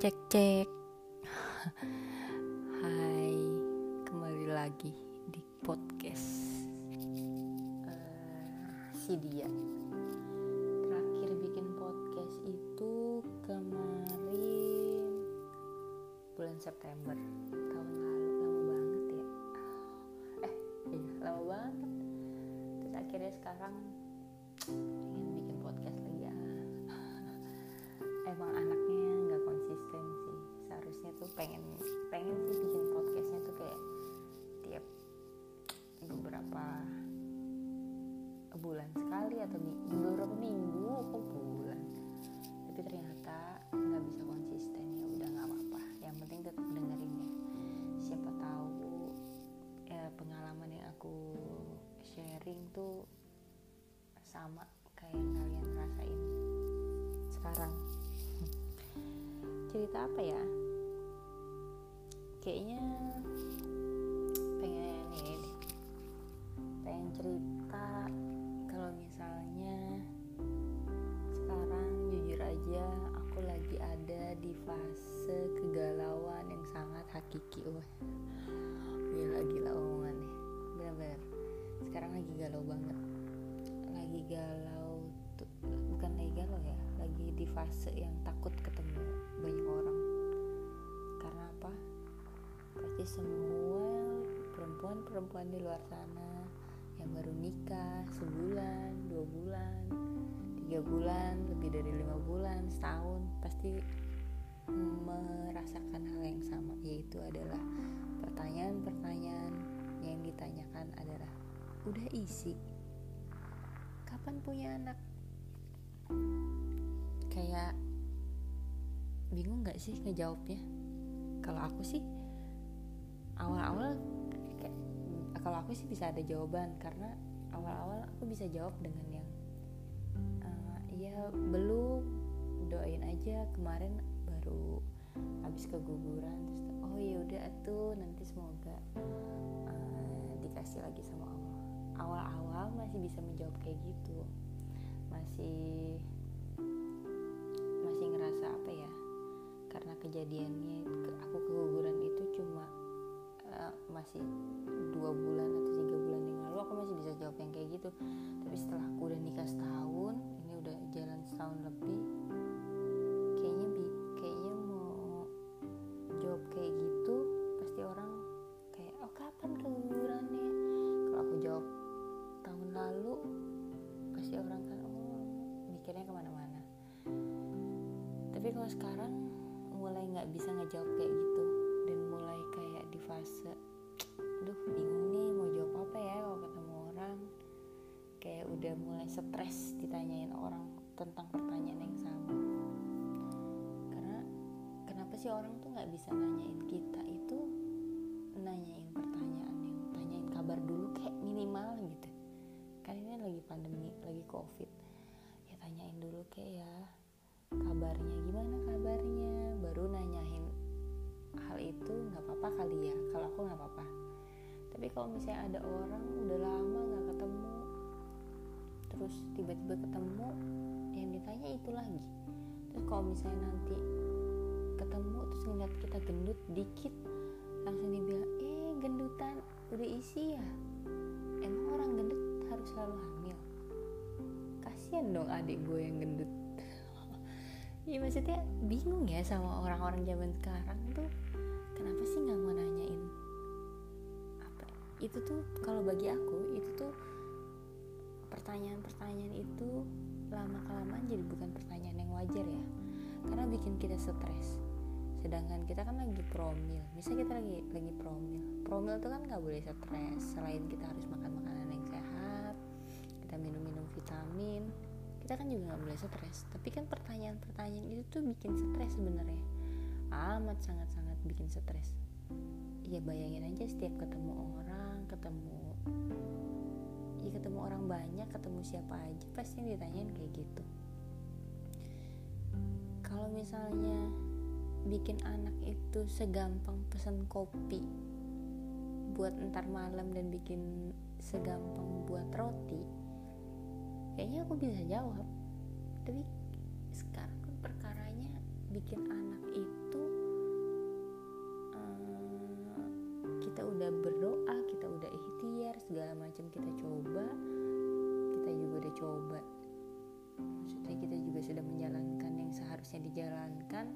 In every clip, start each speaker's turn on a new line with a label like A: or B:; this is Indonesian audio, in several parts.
A: Cek cek. Hai, kembali lagi di podcast uh, si dia. Terakhir bikin podcast itu kemarin bulan September tahun lalu, lama banget ya. Eh, iya lama banget. Terus akhirnya sekarang beberapa minggu kok bulan. Tapi ternyata nggak bisa konsisten ya udah nggak apa-apa. Yang penting tetap dengerin ya. Siapa tahu ya pengalaman yang aku sharing tuh sama kayak yang kalian rasain sekarang cerita apa ya kayaknya fase kegalauan yang sangat hakiki. Wah gila gila omongannya bener-bener. Sekarang lagi galau banget. Lagi galau tuh bukan lagi galau ya lagi di fase yang takut ketemu banyak orang. Karena apa? Pasti semua perempuan-perempuan di luar sana yang baru nikah sebulan dua bulan tiga bulan lebih dari lima bulan setahun pasti merasakan hal yang sama yaitu adalah pertanyaan-pertanyaan yang ditanyakan adalah udah isi? Kapan punya anak? Kayak bingung nggak sih ngejawabnya? Kalau aku sih awal-awal kalau aku sih bisa ada jawaban karena awal-awal aku bisa jawab dengan yang "Eh, iya belum doain aja kemarin baru habis keguguran terus oh ya udah tuh nanti semoga eh, dikasih lagi sama Allah. Awal-awal masih bisa menjawab kayak gitu. Masih masih ngerasa apa ya karena kejadiannya ke- aku keguguran itu cuma eh, masih dua bulan atau tiga bulan yang lalu aku masih bisa jawab yang kayak gitu. Tapi setelah aku udah nikah setahun ini udah jalan setahun lebih jawab kayak gitu pasti orang kayak oh kapan kegugurannya kalau aku jawab tahun lalu pasti orang kan oh mikirnya ke mana-mana. Tapi kalau sekarang mulai nggak bisa ngejawab kayak gitu dan mulai kayak di fase duh bingung nih mau jawab apa ya kalau ketemu orang? Kayak udah mulai stres ditanyain orang tentang pertanyaan yang sama sih orang tuh nggak bisa nanyain kita itu nanyain pertanyaan yang tanyain kabar dulu kayak minimal gitu. Kan ini lagi pandemi lagi covid. Ya tanyain dulu kayak ya kabarnya gimana kabarnya? Baru nanyain hal itu nggak apa-apa kali ya. Kalau aku nggak apa-apa. Tapi kalau misalnya ada orang udah lama nggak ketemu terus tiba-tiba ketemu yang ditanya itu lagi. Terus kalau misalnya nanti ketemu terus ngeliat kita gendut dikit langsung dibilang eh gendutan udah isi ya? Emang orang gendut harus selalu hamil? Kasian dong adik gue yang gendut. Iya maksudnya bingung ya sama orang-orang zaman sekarang tuh kenapa sih nggak mau nanyain? Apa itu tuh kalau bagi aku itu tuh pertanyaan-pertanyaan itu lama kelamaan jadi bukan pertanyaan yang wajar ya. Karena bikin kita stres sedangkan kita kan lagi promil. Misalnya kita lagi lagi promil. Promil itu kan nggak boleh stres. Selain kita harus makan makanan yang sehat kita minum-minum vitamin kita kan juga nggak boleh stres. Tapi kan pertanyaan-pertanyaan itu tuh bikin stres sebenarnya. Amat sangat-sangat bikin stres. Ya bayangin aja setiap ketemu orang ketemu ya ketemu orang banyak ketemu siapa aja pasti ditanyain kayak gitu. Kalau misalnya bikin anak itu segampang pesan kopi buat entar malam dan bikin segampang buat roti kayaknya aku bisa jawab. Tapi sekarang kan perkaranya bikin anak itu um, kita udah berdoa kita udah ikhtiar segala macam kita coba kita juga udah coba. Maksudnya kita juga sudah menjalankan yang seharusnya dijalankan.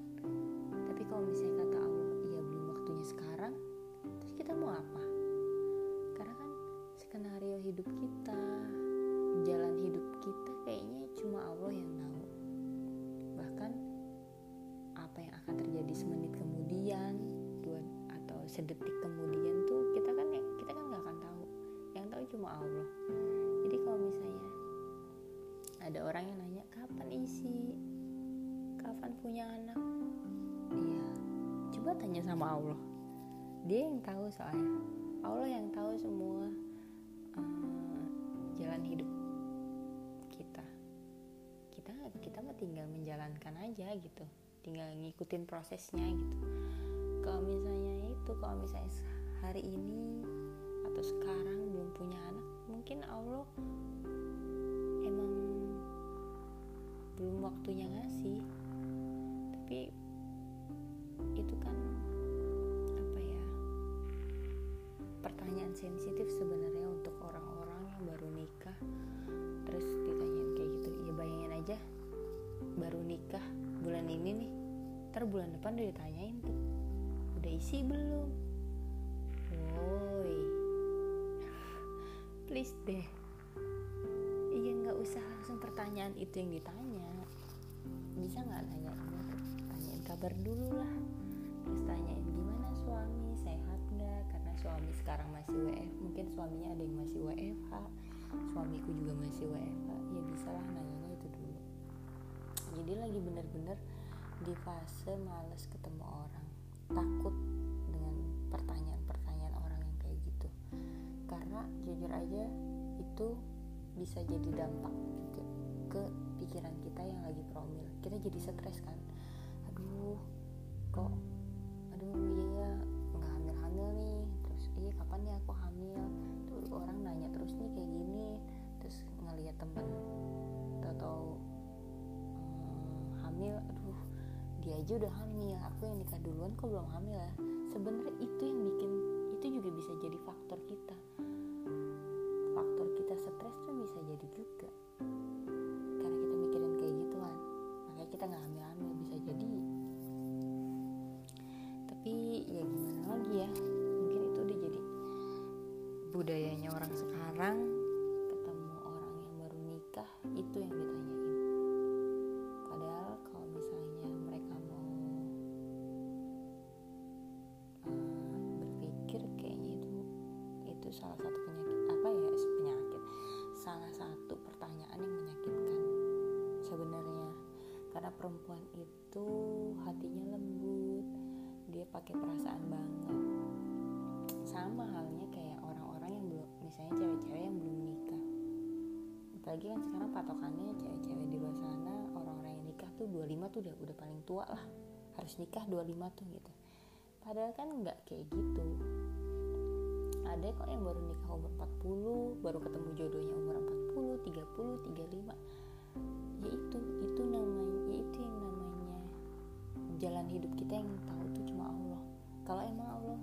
A: Sama Allah. Dia yang tahu soalnya. Allah yang tahu semua uh, jalan hidup kita. Kita kita mah tinggal menjalankan aja gitu. Tinggal ngikutin prosesnya gitu. Kalau misalnya itu kalau misalnya hari ini atau sekarang belum punya anak mungkin Allah emang belum waktunya ngasih. Tapi pertanyaan sensitif sebenarnya untuk orang-orang yang baru nikah. Terus ditanyain kayak gitu ya bayangin aja baru nikah bulan ini nih ntar bulan depan udah ditanyain tuh udah isi belum? Woi. Please deh. Iya nggak usah langsung pertanyaan itu yang ditanya. Bisa nggak nanya tanyain kabar dulu lah. Terus tanyain suami sekarang masih WF mungkin suaminya ada yang masih WFH suamiku juga masih WFH ya bisa lah nanyanya itu dulu. Jadi lagi bener-bener di fase males ketemu orang takut dengan pertanyaan-pertanyaan orang yang kayak gitu. Karena jujur aja itu bisa jadi dampak juga ke pikiran kita yang lagi promil. Kita jadi stres kan. Aduh kok aduh iya kapan ya aku hamil? Tuh orang nanya terus nih kayak gini. Terus ngeliat temen atau um, hamil aduh dia aja udah hamil. Aku yang nikah duluan kok belum hamil ya apalagi kan sekarang patokannya cewek-cewek di luar sana orang-orang yang nikah tuh 25 tuh udah udah paling tua lah. Harus nikah 25 tuh gitu. Padahal kan nggak kayak gitu. Ada kok yang baru nikah umur 40 baru ketemu jodohnya umur 40 30 35 ya itu itu namanya ya itu yang namanya jalan hidup kita yang tahu tuh cuma Allah. Kalau emang Allah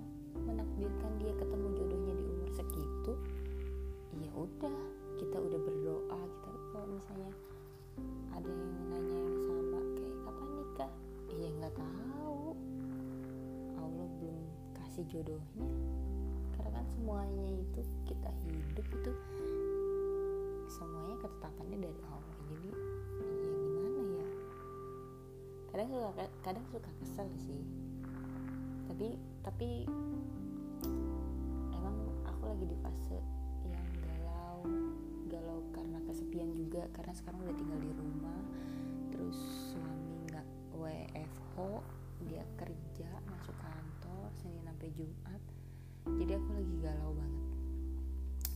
A: menakdirkan dia ketemu jodohnya di umur segitu ya udah kita udah berdoa kita kalau misalnya ada yang nanya yang sama kayak kapan nikah? Ya nggak tahu. Allah belum kasih jodohnya. Karena kan semuanya itu kita hidup itu semuanya ketetapannya dari Allah. Jadi ya gimana ya? Kadang suka kadang suka kesel sih. Tapi tapi emang aku lagi di fase galau karena kesepian juga karena sekarang udah tinggal di rumah terus suami nggak WFH dia kerja masuk kantor Senin sampai Jumat. Jadi aku lagi galau banget.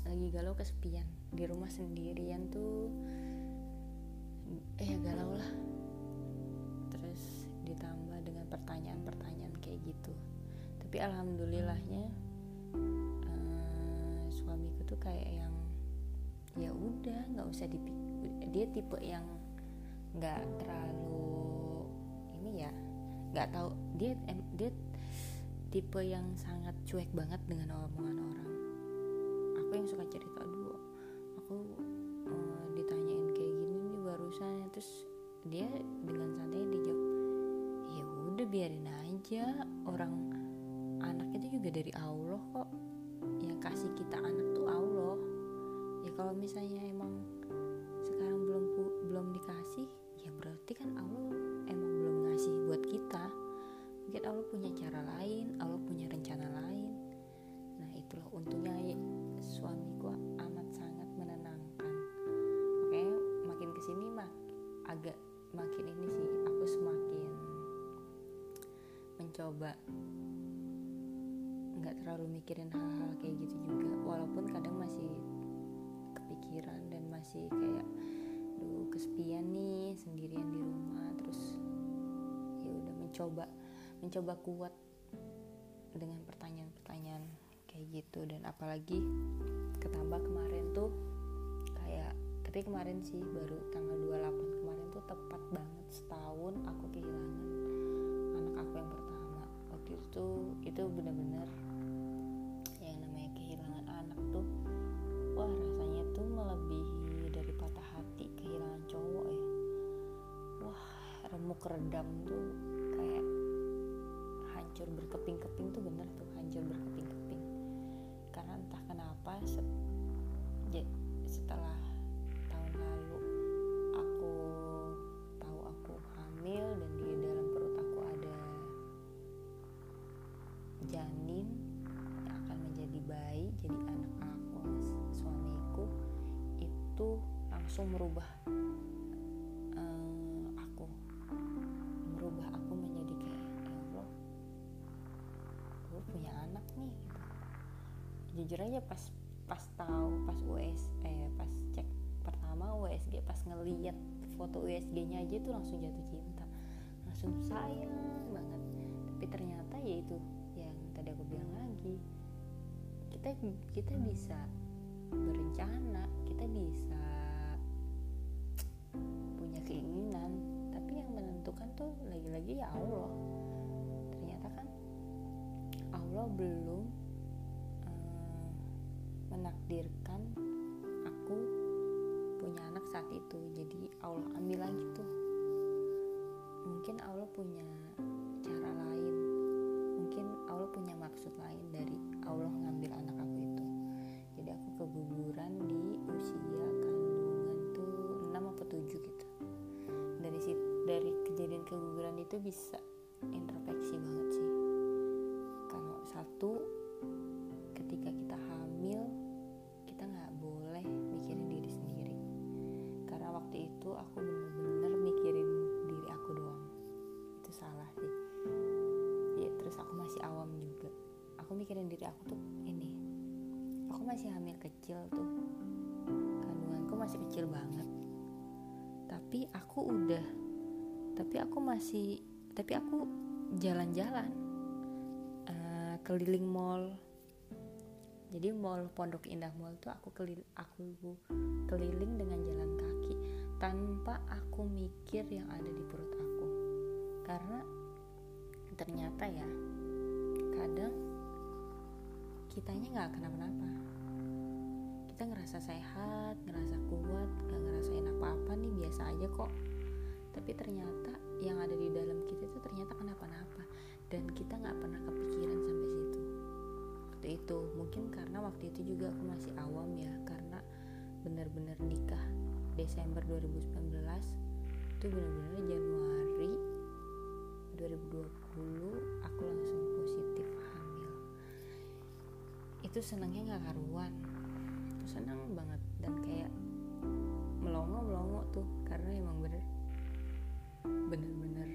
A: Lagi galau kesepian. Di rumah sendirian tuh eh galau lah. Terus ditambah dengan pertanyaan-pertanyaan kayak gitu. Tapi alhamdulillahnya uh, suamiku tuh kayak yang ya udah nggak usah dipikir dia tipe yang nggak terlalu ini ya nggak tahu dia dia tipe yang sangat cuek banget dengan omongan orang. Aku yang suka cerita dulu aku uh, ditanyain kayak gini nih barusan terus dia dengan santai dijawab ya udah biarin aja orang anak itu juga dari Allah kok. Yang kasih kita anak tuh Allah ya kalau misalnya emang sekarang belum belum dikasih ya berarti kan Allah emang belum ngasih buat kita. Mungkin Allah punya cara lain Allah punya rencana lain. Nah itulah untungnya ya, suamiku amat sangat menenangkan. Makanya makin ke sini mak agak makin ini sih aku semakin mencoba nggak terlalu mikirin hal-hal kayak gitu juga. Walaupun kadang masih masih kayak duh kesepian nih sendirian di rumah. Terus ya udah mencoba mencoba kuat dengan pertanyaan-pertanyaan kayak gitu. Dan apalagi ketambah kemarin tuh kayak tapi kemarin sih baru tanggal 28 kemarin tuh tepat banget setahun aku kehilangan anak aku yang pertama. Waktu itu itu benar-benar remuk redam tuh kayak hancur berkeping-keping tuh bener tuh hancur berkeping-keping. Karena entah kenapa setelah jujur aja pas pas tahu pas US eh pas cek pertama USG pas ngeliat foto USG-nya aja tuh langsung jatuh cinta. Langsung sayang banget. Tapi ternyata ya itu yang tadi aku bilang lagi. Kita kita bisa berencana kita bisa punya keinginan tapi yang menentukan tuh lagi-lagi ya Allah. Ternyata kan Allah belum um, menakdirkan aku punya anak saat itu. Jadi Allah ambil lagi tuh. Mungkin Allah punya cara lain. Mungkin Allah punya maksud lain dari Allah ngambil anak aku itu. Jadi aku keguguran di usia kandungan tuh 6 atau 7 gitu. Dari dari kejadian keguguran itu bisa introspeksi banget sih. Kalau satu masih hamil kecil tuh. Kandunganku masih kecil banget. Tapi aku udah tapi aku masih tapi aku jalan-jalan uh, keliling mall. Jadi mall Pondok Indah Mall tuh aku kelil aku keliling dengan jalan kaki tanpa aku mikir yang ada di perut aku. Karena ternyata ya kadang kitanya nggak kenapa-napa kita ngerasa sehat ngerasa kuat nggak ngerasain apa-apa nih biasa aja kok. Tapi ternyata yang ada di dalam kita itu ternyata kenapa-napa. Dan kita nggak pernah kepikiran sampai situ. Waktu itu mungkin karena waktu itu juga aku masih awam ya karena benar-benar nikah Desember 2019 itu benar-benar Januari 2020 aku langsung positif hamil. Itu senangnya nggak karuan senang banget dan kayak melongo melongo tuh karena emang bener bener-bener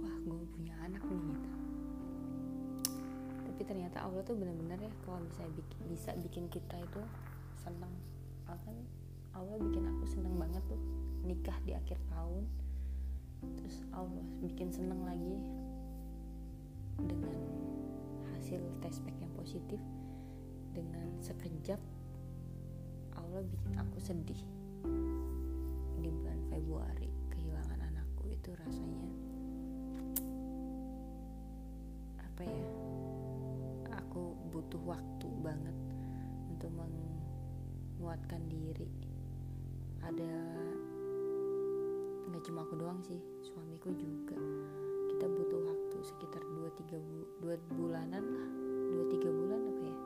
A: wah gue punya anak nih gitu. Tapi ternyata Allah tuh bener-bener ya kalau misalnya bikin, bisa bikin kita itu senang. Kan Allah bikin aku seneng banget tuh nikah di akhir tahun terus Allah bikin seneng lagi dengan hasil tes pack yang positif dengan sekejap Allah bikin aku sedih. Di bulan Februari kehilangan anakku itu rasanya apa ya waktu banget untuk menguatkan diri. Ada nggak cuma aku doang sih suamiku juga. Kita butuh waktu sekitar 2-3 bu 2 bulanan lah. 2-3 bulan apa ya?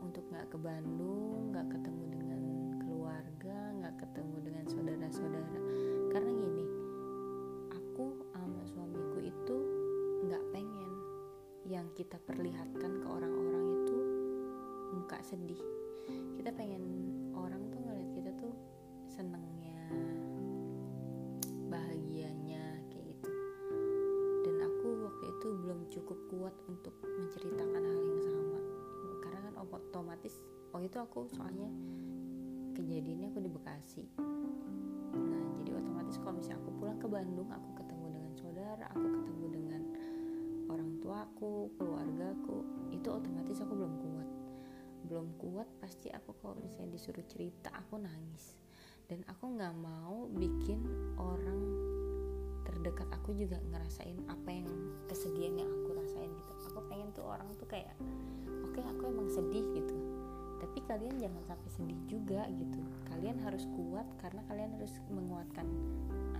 A: Untuk nggak ke Bandung nggak ketemu dengan ketemu dengan saudara-saudara. Karena gini aku sama suamiku itu nggak pengen yang kita perlihatkan ke orang-orang itu muka sedih. Kita pengen orang tuh ngeliat kita tuh senengnya bahagianya kayak gitu. Dan aku waktu itu belum cukup kuat untuk menceritakan hal yang sama. Karena kan otomatis waktu itu aku soalnya kejadiannya aku di Bekasi. Nah jadi otomatis kalau misalnya aku pulang ke Bandung aku ketemu dengan saudara aku ketemu dengan orang tuaku keluargaku itu otomatis aku belum kuat. Belum kuat pasti aku kalau misalnya disuruh cerita aku nangis. Dan aku nggak mau bikin orang terdekat aku juga ngerasain apa yang kesedihan yang aku rasain gitu. Aku pengen tuh orang tuh kayak oke okay, aku emang sedih gitu tapi kalian jangan sampai sedih juga gitu. Kalian harus kuat karena kalian harus menguatkan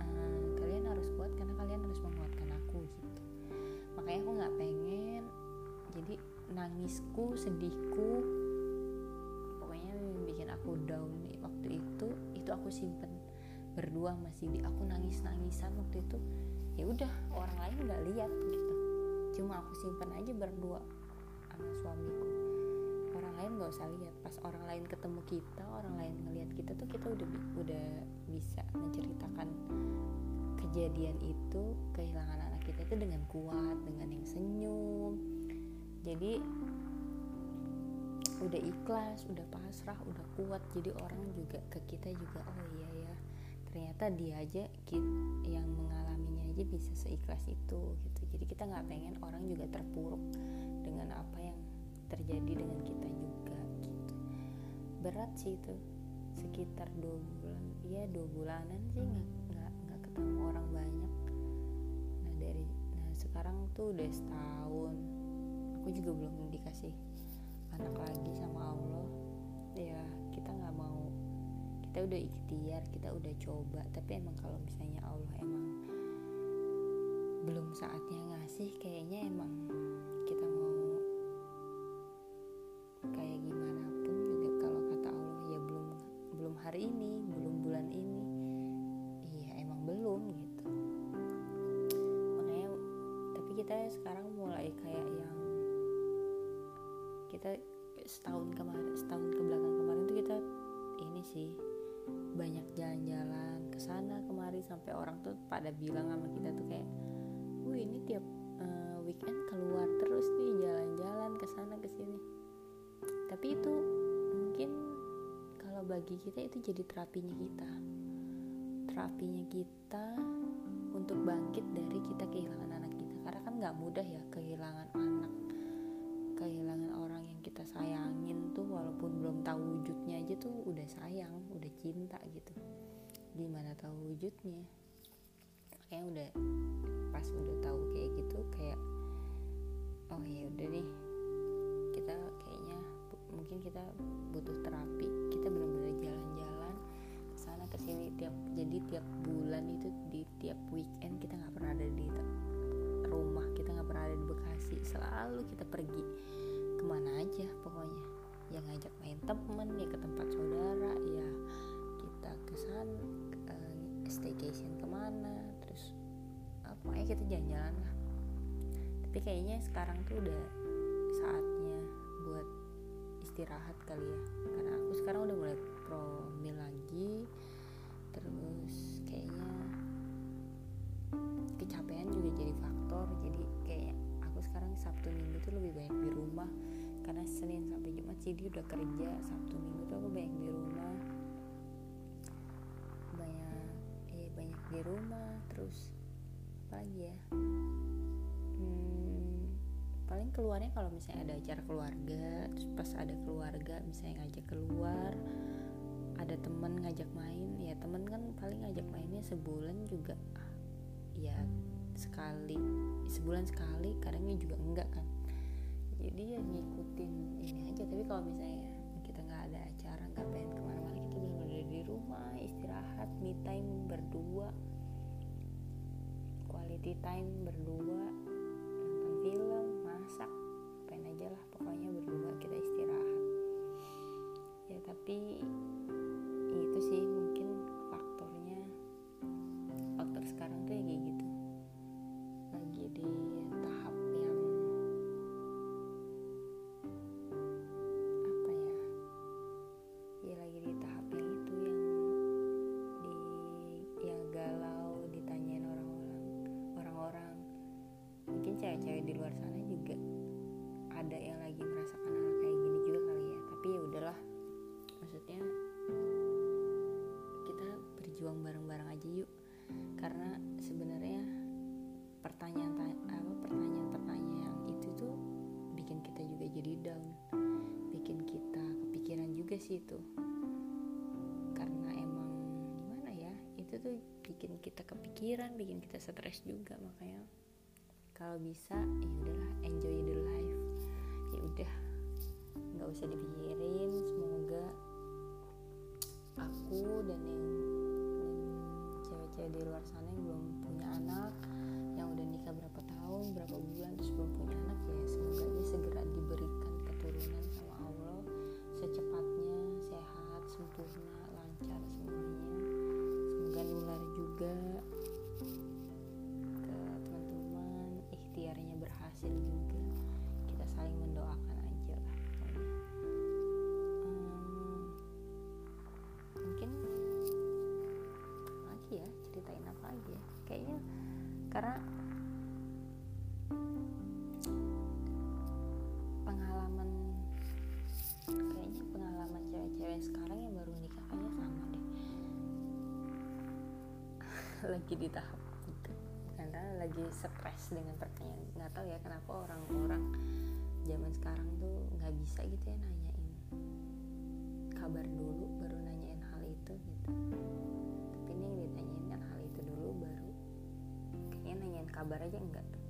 A: uh, kalian harus kuat karena kalian harus menguatkan aku gitu. Makanya aku nggak pengen jadi nangisku sedihku pokoknya bikin aku down waktu itu itu aku simpen berdua masih di aku nangis nangisan waktu itu. Ya udah orang lain nggak lihat gitu. Cuma aku simpen aja berdua sama suamiku orang lain nggak usah lihat. Pas orang lain ketemu kita orang lain ngelihat kita tuh kita udah udah bisa menceritakan kejadian itu kehilangan anak kita itu dengan kuat dengan yang senyum. Jadi udah ikhlas udah pasrah udah kuat. Jadi orang juga ke kita juga oh iya ya ternyata dia aja yang mengalaminya aja bisa seikhlas itu gitu. Jadi kita nggak pengen orang juga terpuruk dengan apa yang terjadi dengan kita juga gitu. Berat sih itu sekitar dua bulan ya dua bulanan sih nggak nggak nggak ketemu orang banyak. Nah dari nah sekarang tuh udah setahun aku juga belum dikasih anak lagi sama Allah. Ya kita nggak mau kita udah ikhtiar kita udah coba tapi emang kalau misalnya Allah emang belum saatnya ngasih kayaknya emang setahun kemarin setahun ke belakang kemarin tuh kita ini sih banyak jalan-jalan ke sana kemari sampai orang tuh pada bilang sama kita tuh kayak, "Wih, ini tiap uh, weekend keluar terus nih jalan-jalan ke sana ke sini." Tapi itu mungkin kalau bagi kita itu jadi terapinya kita. Terapinya kita untuk bangkit dari kita kehilangan anak kita. Karena kan nggak mudah ya kehilangan tahu wujudnya aja tuh udah sayang udah cinta gitu. Gimana tahu wujudnya? Makanya udah pas udah tahu kayak gitu kayak oh ya udah nih kita kayaknya mungkin kita butuh terapi. Kita benar-benar jalan-jalan ke sana ke sini. Tiap jadi tiap bulan itu di tiap weekend kita nggak pernah ada di rumah. Kita nggak pernah ada di Bekasi. Selalu kita pergi ke mana aja pokoknya yang ngajak main temen ya ke tempat saudara ya kita ke sana uh, staycation ke mana terus uh, pokoknya kita jalan-jalan lah. Tapi kayaknya sekarang tuh udah saatnya buat istirahat kali ya. Karena aku sekarang udah mulai promil lagi terus kayaknya kecapean juga jadi faktor. Jadi kayak aku sekarang Sabtu Minggu tuh lebih banyak di rumah karena Senin sampai Jumat sih dia udah kerja Sabtu Minggu tuh aku banyak di rumah. Banyak eh banyak di rumah terus apa lagi ya? Hmm, paling keluarnya kalau misalnya ada acara keluarga terus pas ada keluarga misalnya ngajak keluar ada temen ngajak main ya temen kan paling ngajak mainnya sebulan juga ya sekali sebulan sekali kadangnya juga enggak kan jadi ya ngikutin ini aja. Tapi kalau misalnya kita nggak ada acara nggak pengen ke mana-mana kita benar-benar di rumah istirahat me time berdua. Quality time berdua nonton film masak apain aja lah pokoknya berdua kita istirahat. Ya tapi juga sih karena emang gimana ya itu tuh bikin kita kepikiran bikin kita stres juga makanya kalau bisa ya udahlah enjoy lagi di tahap itu. Karena lagi stres dengan pertanyaan. Nggak tahu ya kenapa orang-orang zaman sekarang tuh nggak bisa gitu ya nanyain kabar dulu baru nanyain hal itu gitu. Tapi ini yang ditanyain kan hal itu dulu baru kayaknya nanyain kabar aja enggak tuh.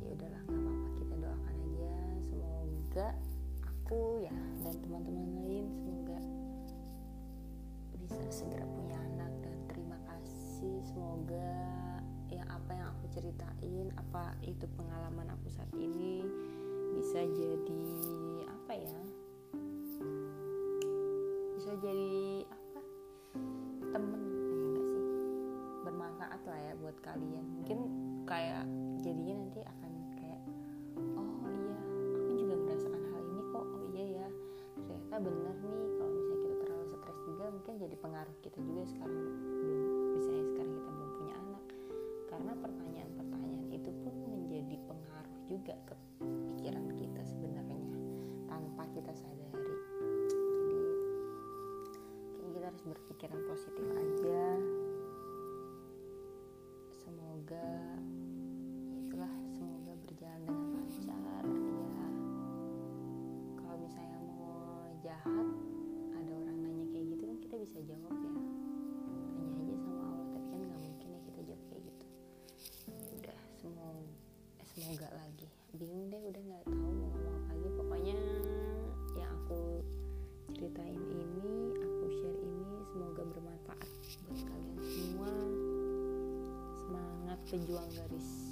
A: Ya udahlah nggak apa-apa kita doakan aja. Semoga aku ya dan teman-teman lain semoga bisa segera punya semoga yang apa yang aku ceritain apa itu pengalaman aku saat ini bisa jadi jahat ada orang nanya kayak gitu kan kita bisa jawab ya. Tanya aja sama Allah tapi kan nggak mungkin ya kita jawab kayak gitu. Udah semoga eh, semoga lagi. Bingung deh udah nggak tahu mau ngomong apa lagi. Pokoknya yang aku ceritain ini aku share ini semoga bermanfaat buat kalian semua. Semangat pejuang garis